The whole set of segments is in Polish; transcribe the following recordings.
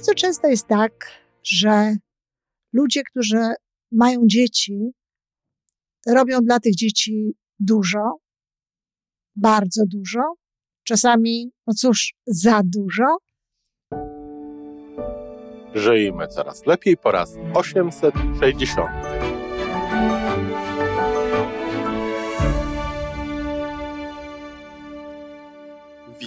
Bardzo często jest tak, że ludzie, którzy mają dzieci, robią dla tych dzieci dużo, bardzo dużo, czasami, no cóż, za dużo. Żyjmy coraz lepiej po raz 860.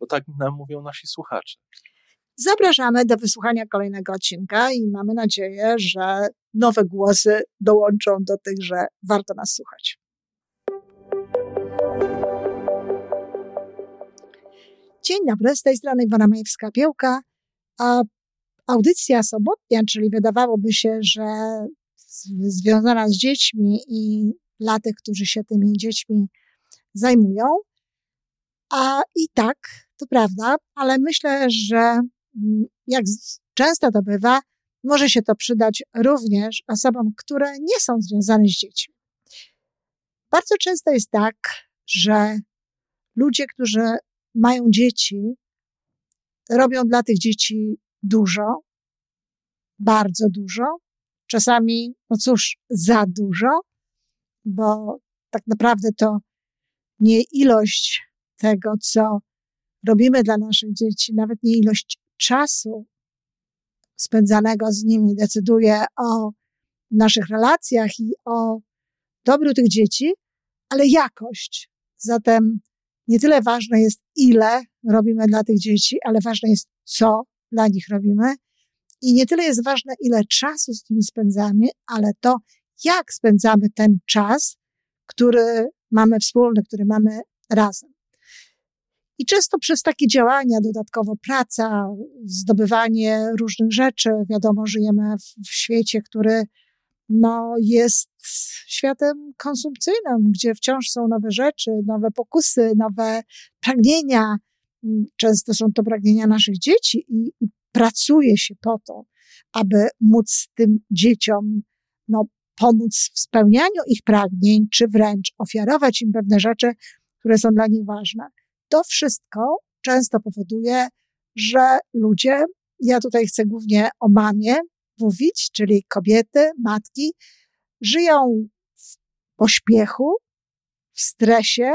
bo tak nam mówią nasi słuchacze. Zapraszamy do wysłuchania kolejnego odcinka i mamy nadzieję, że nowe głosy dołączą do tych, że warto nas słuchać. Dzień dobry, z tej strony Iwona Majewska-Piełka. A audycja sobotnia, czyli wydawałoby się, że związana z dziećmi i dla tych, którzy się tymi dziećmi zajmują. A i tak, to prawda, ale myślę, że mm, jak często to bywa, może się to przydać również osobom, które nie są związane z dziećmi. Bardzo często jest tak, że ludzie, którzy mają dzieci, robią dla tych dzieci dużo, bardzo dużo, czasami, no cóż, za dużo, bo tak naprawdę to nie ilość tego, co robimy dla naszych dzieci, nawet nie ilość czasu spędzanego z nimi decyduje o naszych relacjach i o dobru tych dzieci, ale jakość. Zatem nie tyle ważne jest, ile robimy dla tych dzieci, ale ważne jest, co dla nich robimy. I nie tyle jest ważne, ile czasu z nimi spędzamy, ale to, jak spędzamy ten czas, który mamy wspólny, który mamy razem. I często przez takie działania, dodatkowo praca, zdobywanie różnych rzeczy, wiadomo, żyjemy w, w świecie, który no, jest światem konsumpcyjnym, gdzie wciąż są nowe rzeczy, nowe pokusy, nowe pragnienia. Często są to pragnienia naszych dzieci i, i pracuje się po to, aby móc tym dzieciom no, pomóc w spełnianiu ich pragnień, czy wręcz ofiarować im pewne rzeczy, które są dla nich ważne. To wszystko często powoduje, że ludzie, ja tutaj chcę głównie o mamie mówić, czyli kobiety, matki, żyją w pośpiechu, w stresie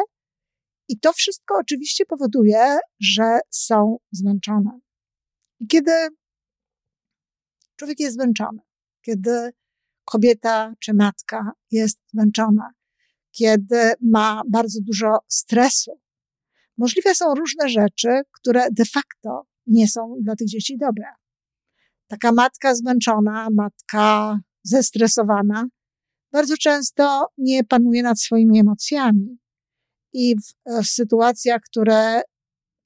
i to wszystko oczywiście powoduje, że są zmęczone. I kiedy człowiek jest zmęczony, kiedy kobieta czy matka jest zmęczona, kiedy ma bardzo dużo stresu, możliwe są różne rzeczy, które de facto nie są dla tych dzieci dobre. Taka matka zmęczona, matka zestresowana, bardzo często nie panuje nad swoimi emocjami. I w, w sytuacjach, które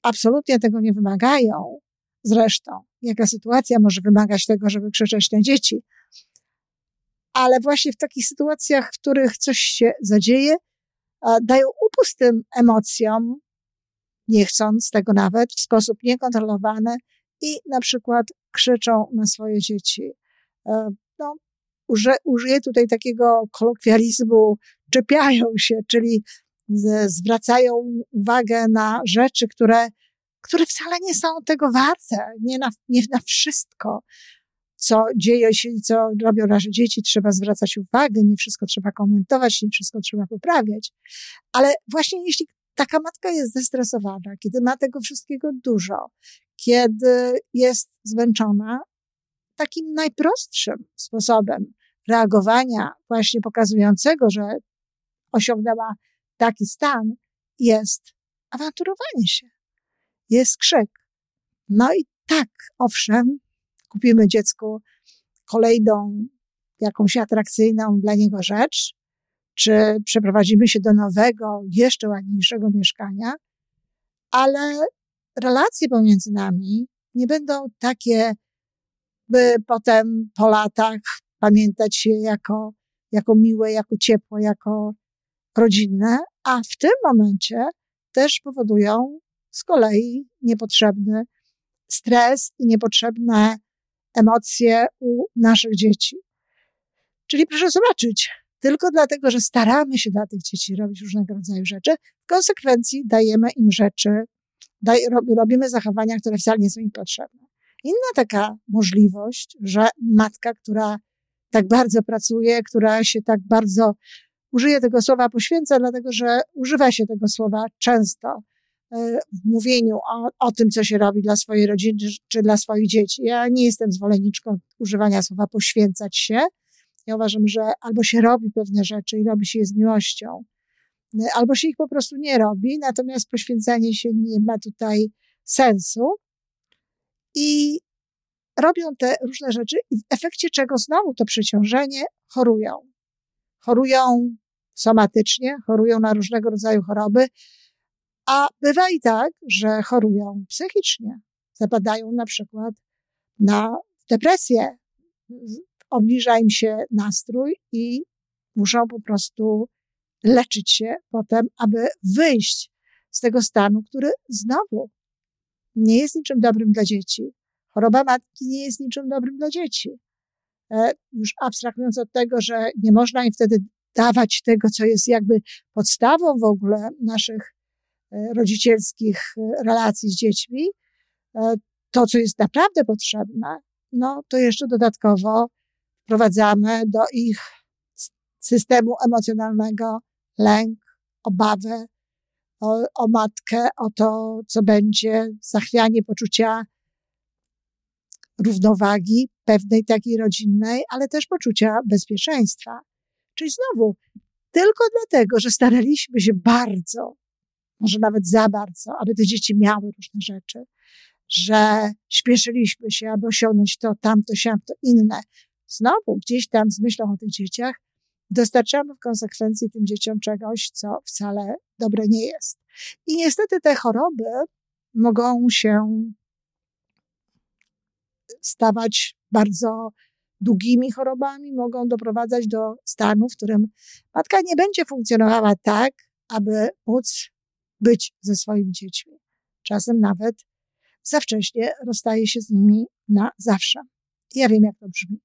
absolutnie tego nie wymagają, zresztą, jaka sytuacja może wymagać tego, żeby krzyczeć na dzieci, ale właśnie w takich sytuacjach, w których coś się zadzieje, dają upust tym emocjom, nie chcąc tego nawet, w sposób niekontrolowany i na przykład krzyczą na swoje dzieci. E, no, użyję tutaj takiego kolokwializmu, czepiają się, czyli zwracają uwagę na rzeczy, które, które wcale nie są tego warte, nie na, nie na wszystko, co dzieje się i co robią nasze dzieci, trzeba zwracać uwagę, nie wszystko trzeba komentować, nie wszystko trzeba poprawiać. Ale właśnie jeśli taka matka jest zestresowana, kiedy ma tego wszystkiego dużo, kiedy jest zmęczona, takim najprostszym sposobem reagowania, właśnie pokazującego, że osiągnęła taki stan, jest awanturowanie się, jest krzyk. No i tak, owszem, kupimy dziecku kolejną, jakąś atrakcyjną dla niego rzecz, czy przeprowadzimy się do nowego, jeszcze ładniejszego mieszkania, ale relacje pomiędzy nami nie będą takie by potem po latach pamiętać je jako, jako miłe, jako ciepłe, jako rodzinne, a w tym momencie też powodują z kolei niepotrzebny stres i niepotrzebne emocje u naszych dzieci. Czyli proszę zobaczyć, tylko dlatego, że staramy się dla tych dzieci robić różnego rodzaju rzeczy, w konsekwencji dajemy im rzeczy, daj, robimy zachowania, które wcale nie są im potrzebne. Inna taka możliwość, że matka, która tak bardzo pracuje, która się tak bardzo użyje tego słowa poświęca, dlatego że używa się tego słowa często e, w mówieniu o, o tym, co się robi dla swojej rodziny czy dla swoich dzieci. Ja nie jestem zwolenniczką używania słowa poświęcać się. Ja uważam, że albo się robi pewne rzeczy i robi się je z miłością, e, albo się ich po prostu nie robi, natomiast poświęcanie się nie ma tutaj sensu. I robią te różne rzeczy, i w efekcie czego znowu to przeciążenie chorują. Chorują somatycznie, chorują na różnego rodzaju choroby, a bywa i tak, że chorują psychicznie. Zapadają na przykład na depresję, obniża im się nastrój i muszą po prostu leczyć się potem, aby wyjść z tego stanu, który znowu nie jest niczym dobrym dla dzieci. Choroba matki nie jest niczym dobrym dla dzieci. E, już abstrahując od tego, że nie można im wtedy dawać tego, co jest jakby podstawą w ogóle naszych e, rodzicielskich e, relacji z dziećmi, to, co jest naprawdę potrzebne, no to jeszcze dodatkowo wprowadzamy do ich systemu emocjonalnego lęk, obawę o, o matkę, o to, co będzie, zachwianie poczucia równowagi, pewnej takiej rodzinnej, ale też poczucia bezpieczeństwa. Czyli znowu, tylko dlatego, że staraliśmy się bardzo, może nawet za bardzo, aby te dzieci miały różne rzeczy, że śpieszyliśmy się, aby osiągnąć to, tamto, siamto, inne. Znowu, gdzieś tam z myślą o tych dzieciach, dostarczamy w konsekwencji tym dzieciom czegoś, co wcale dobre nie jest. I niestety te choroby mogą się stawać bardzo długimi chorobami, mogą doprowadzać do stanu, w którym matka nie będzie funkcjonowała tak, aby móc być ze swoimi dziećmi. Czasem nawet za wcześnie rozstaje się z nimi na zawsze. Ja wiem, jak to brzmi.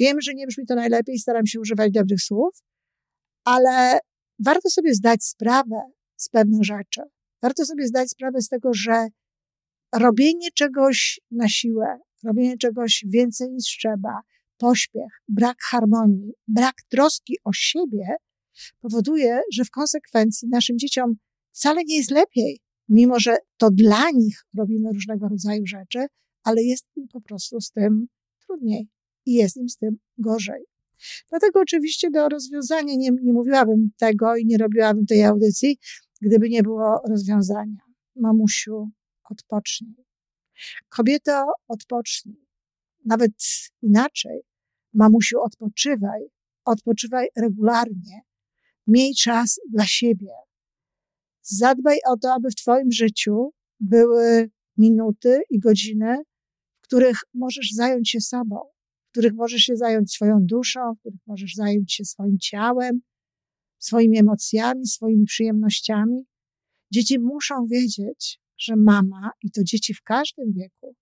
Wiem, że nie brzmi to najlepiej, staram się używać dobrych słów, ale warto sobie zdać sprawę z pewnych rzeczy. Warto sobie zdać sprawę z tego, że robienie czegoś na siłę, robienie czegoś więcej niż trzeba, pośpiech, brak harmonii, brak troski o siebie powoduje, że w konsekwencji naszym dzieciom wcale nie jest lepiej, mimo że to dla nich robimy różnego rodzaju rzeczy, ale jest im po prostu z tym trudniej i jest im z tym gorzej. Dlatego oczywiście do rozwiązania nie, nie mówiłabym tego i nie robiłabym tej audycji, gdyby nie było rozwiązania. Mamusiu, odpocznij. Kobieto, odpocznij. Nawet inaczej. Mamusiu, odpoczywaj. Odpoczywaj regularnie. Miej czas dla siebie. Zadbaj o to, aby w Twoim życiu były minuty i godziny, w których możesz zająć się sobą, w których możesz się zająć swoją duszą, w których możesz zająć się swoim ciałem, swoimi emocjami, swoimi przyjemnościami. Dzieci muszą wiedzieć, że mama, i to dzieci w każdym wieku,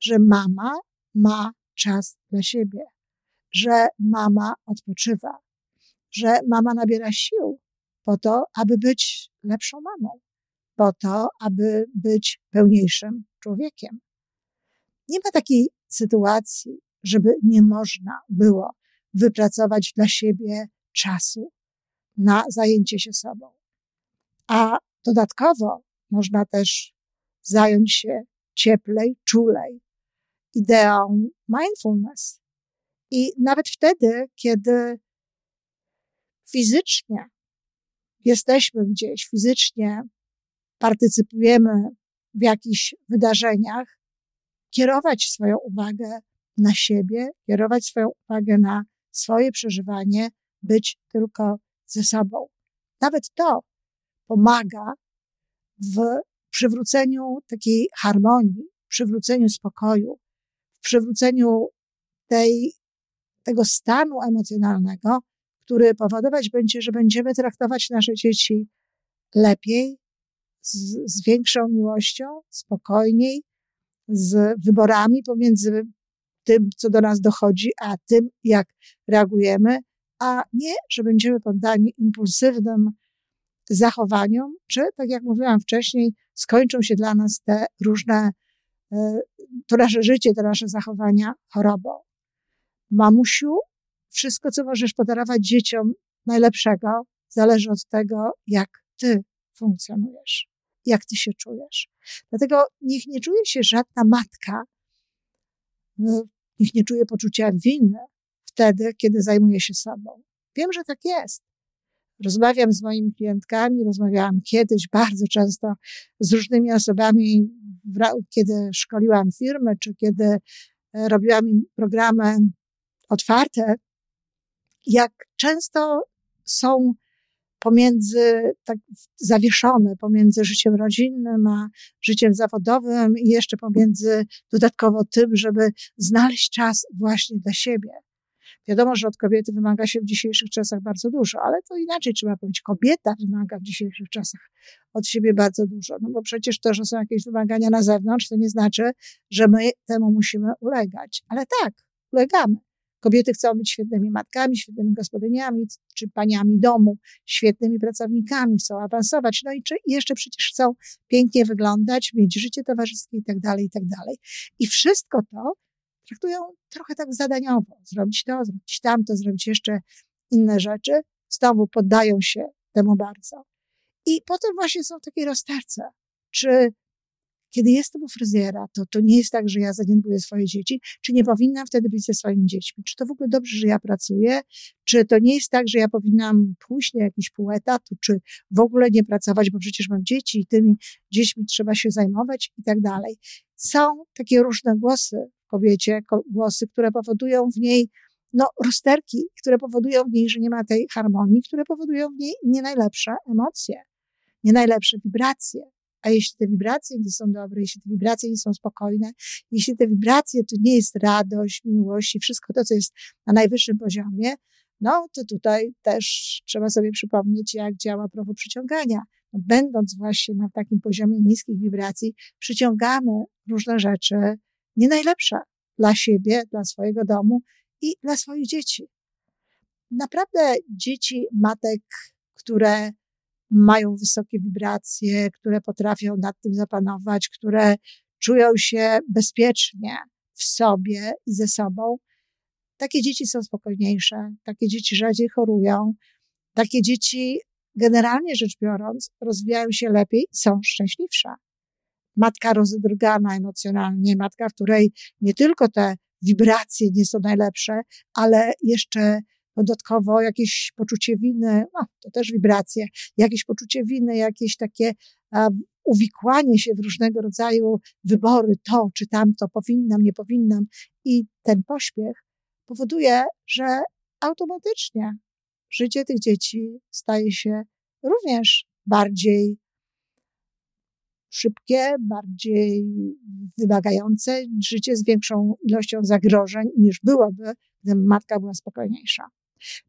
że mama ma czas dla siebie, że mama odpoczywa, że mama nabiera sił po to, aby być lepszą mamą, po to, aby być pełniejszym człowiekiem. Nie ma takiej sytuacji, żeby nie można było wypracować dla siebie czasu na zajęcie się sobą. A dodatkowo można też zająć się cieplej, czulej ideą mindfulness. I nawet wtedy, kiedy fizycznie jesteśmy gdzieś, fizycznie partycypujemy w jakichś wydarzeniach, kierować swoją uwagę na siebie, kierować swoją uwagę na swoje przeżywanie, być tylko ze sobą. Nawet to pomaga w przywróceniu takiej harmonii, przywróceniu spokoju, w przywróceniu tej, tego stanu emocjonalnego, który powodować będzie, że będziemy traktować nasze dzieci lepiej, z, z większą miłością, spokojniej, z wyborami pomiędzy tym, co do nas dochodzi, a tym, jak reagujemy, a nie, że będziemy poddani impulsywnym zachowaniom, czy, tak jak mówiłam wcześniej, skończą się dla nas te różne, e, to nasze życie, te nasze zachowania chorobą. Mamusiu, wszystko, co możesz podarować dzieciom najlepszego, zależy od tego, jak ty funkcjonujesz, jak ty się czujesz. Dlatego niech nie czuje się żadna matka, niech nie czuje poczucia winy wtedy, kiedy zajmuje się sobą. Wiem, że tak jest. Rozmawiam z moimi klientkami, rozmawiałam kiedyś bardzo często z różnymi osobami, kiedy szkoliłam firmy, czy kiedy e, robiłam programy otwarte, jak często są pomiędzy, tak zawieszone pomiędzy życiem rodzinnym a życiem zawodowym i jeszcze pomiędzy dodatkowo tym, żeby znaleźć czas właśnie dla siebie. Wiadomo, że od kobiety wymaga się w dzisiejszych czasach bardzo dużo, ale to inaczej trzeba powiedzieć. Kobieta wymaga w dzisiejszych czasach od siebie bardzo dużo, no bo przecież to, że są jakieś wymagania na zewnątrz, to nie znaczy, że my temu musimy ulegać. Ale tak, ulegamy. Kobiety chcą być świetnymi matkami, świetnymi gospodyniami, czy paniami domu, świetnymi pracownikami, chcą awansować, no i czy jeszcze przecież chcą pięknie wyglądać, mieć życie towarzyskie i tak dalej, i tak dalej. I wszystko to traktują trochę tak zadaniowo. Zrobić to, zrobić tamto, zrobić jeszcze inne rzeczy. Znowu poddają się temu bardzo. I potem właśnie są takie rozterce. Czy kiedy jestem u fryzjera, to, to nie jest tak, że ja zaniedbuję swoje dzieci, czy nie powinnam wtedy być ze swoimi dziećmi? Czy to w ogóle dobrze, że ja pracuję? Czy to nie jest tak, że ja powinnam pójść na jakiś pół etatu, czy w ogóle nie pracować, bo przecież mam dzieci i tymi dziećmi trzeba się zajmować i tak dalej. Są takie różne głosy w kobiecie, głosy, które powodują w niej no, rozterki, które powodują w niej, że nie ma tej harmonii, które powodują w niej nie najlepsze emocje, nie najlepsze wibracje. A jeśli te wibracje nie są dobre, jeśli te wibracje nie są spokojne, jeśli te wibracje to nie jest radość, miłość i wszystko to, co jest na najwyższym poziomie, no to tutaj też trzeba sobie przypomnieć, jak działa prawo przyciągania. No, będąc właśnie na takim poziomie niskich wibracji, przyciągamy różne rzeczy nie najlepsze dla siebie, dla swojego domu i dla swoich dzieci. Naprawdę dzieci matek, które mają wysokie wibracje, które potrafią nad tym zapanować, które czują się bezpiecznie w sobie i ze sobą. Takie dzieci są spokojniejsze, takie dzieci rzadziej chorują, takie dzieci generalnie rzecz biorąc rozwijają się lepiej i są szczęśliwsze. Matka rozedrgana emocjonalnie, matka, w której nie tylko te wibracje nie są najlepsze, ale jeszcze dodatkowo jakieś poczucie winy, no, to też wibracje, jakieś poczucie winy, jakieś takie uwikłanie się w różnego rodzaju wybory, to czy tamto, powinnam, nie powinnam. I ten pośpiech powoduje, że automatycznie życie tych dzieci staje się również bardziej szybkie, bardziej wymagające, życie z większą ilością zagrożeń niż byłoby, gdyby matka była spokojniejsza.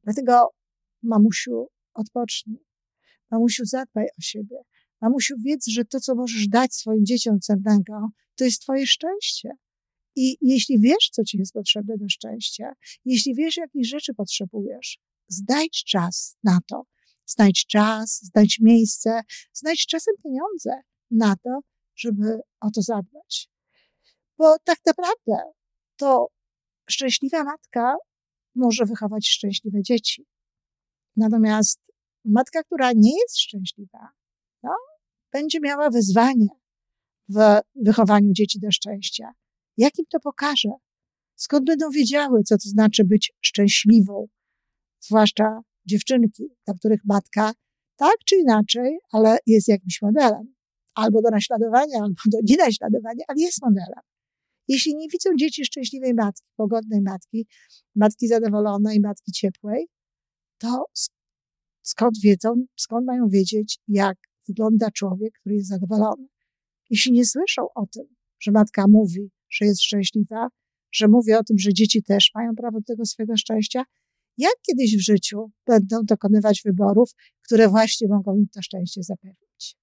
Dlatego, mamusiu, odpocznij. Mamusiu, zadbaj o siebie. Mamusiu, wiedz, że to, co możesz dać swoim dzieciom cennego, to jest twoje szczęście. I jeśli wiesz, co ci jest potrzebne do szczęścia, jeśli wiesz, jakich rzeczy potrzebujesz, znajdź czas na to. Znajdź czas, znajdź miejsce, znajdź czasem pieniądze na to, żeby o to zadbać. Bo tak naprawdę to szczęśliwa matka może wychować szczęśliwe dzieci. Natomiast matka, która nie jest szczęśliwa, no, będzie miała wyzwanie w wychowaniu dzieci do szczęścia. Jak im to pokaże? Skąd będą wiedziały, co to znaczy być szczęśliwą? Zwłaszcza dziewczynki, dla których matka tak czy inaczej, ale jest jakimś modelem. Albo do naśladowania, albo do nienaśladowania, ale jest modelem. Jeśli nie widzą dzieci szczęśliwej matki, pogodnej matki, matki zadowolonej, matki ciepłej, to skąd wiedzą, skąd mają wiedzieć, jak wygląda człowiek, który jest zadowolony? Jeśli nie słyszą o tym, że matka mówi, że jest szczęśliwa, że mówię o tym, że dzieci też mają prawo do tego swojego szczęścia, jak kiedyś w życiu będą dokonywać wyborów, które właśnie mogą im to szczęście zapewnić.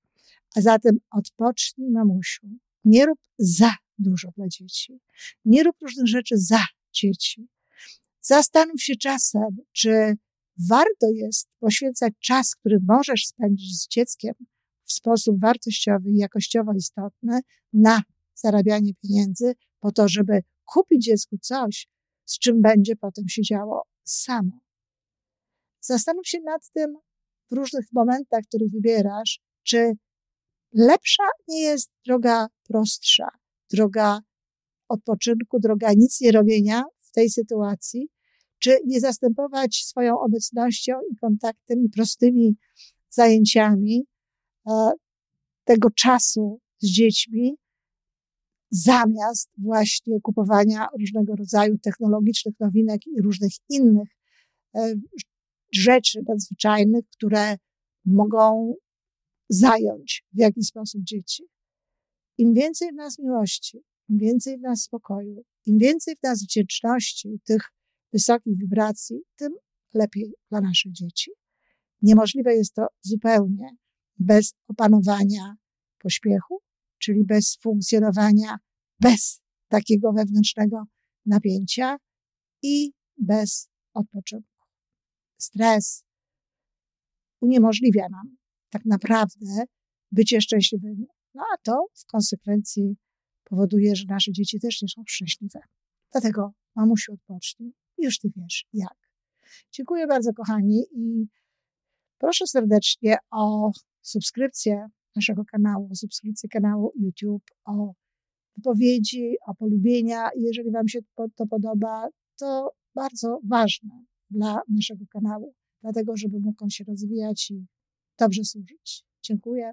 A zatem odpocznij, mamusiu. Nie rób za dużo dla dzieci. Nie rób różnych rzeczy za dzieci. Zastanów się czasem, czy warto jest poświęcać czas, który możesz spędzić z dzieckiem w sposób wartościowy i jakościowo istotny na zarabianie pieniędzy po to, żeby kupić dziecku coś, z czym będzie potem się działo samo. Zastanów się nad tym w różnych momentach, które wybierasz, czy lepsza nie jest droga prostsza, droga odpoczynku, droga nic nie robienia w tej sytuacji, czy nie zastępować swoją obecnością i kontaktem i prostymi zajęciami e, tego czasu z dziećmi, zamiast właśnie kupowania różnego rodzaju technologicznych nowinek i różnych innych e, rzeczy nadzwyczajnych, które mogą zająć w jakiś sposób dzieci. Im więcej w nas miłości, im więcej w nas spokoju, im więcej w nas wdzięczności, tych wysokich wibracji, tym lepiej dla naszych dzieci. Niemożliwe jest to zupełnie bez opanowania pośpiechu, czyli bez funkcjonowania, bez takiego wewnętrznego napięcia i bez odpoczynku. Stres uniemożliwia nam tak naprawdę bycie szczęśliwymi. No a to w konsekwencji powoduje, że nasze dzieci też nie są szczęśliwe. Dlatego mamusiu odpocznij i już ty wiesz jak. Dziękuję bardzo kochani i proszę serdecznie o subskrypcję naszego kanału, o subskrypcję kanału YouTube, o wypowiedzi, o polubienia. Jeżeli Wam się to podoba, to bardzo ważne dla naszego kanału, dlatego żeby mógł on się rozwijać i dobrze służyć. Dziękuję.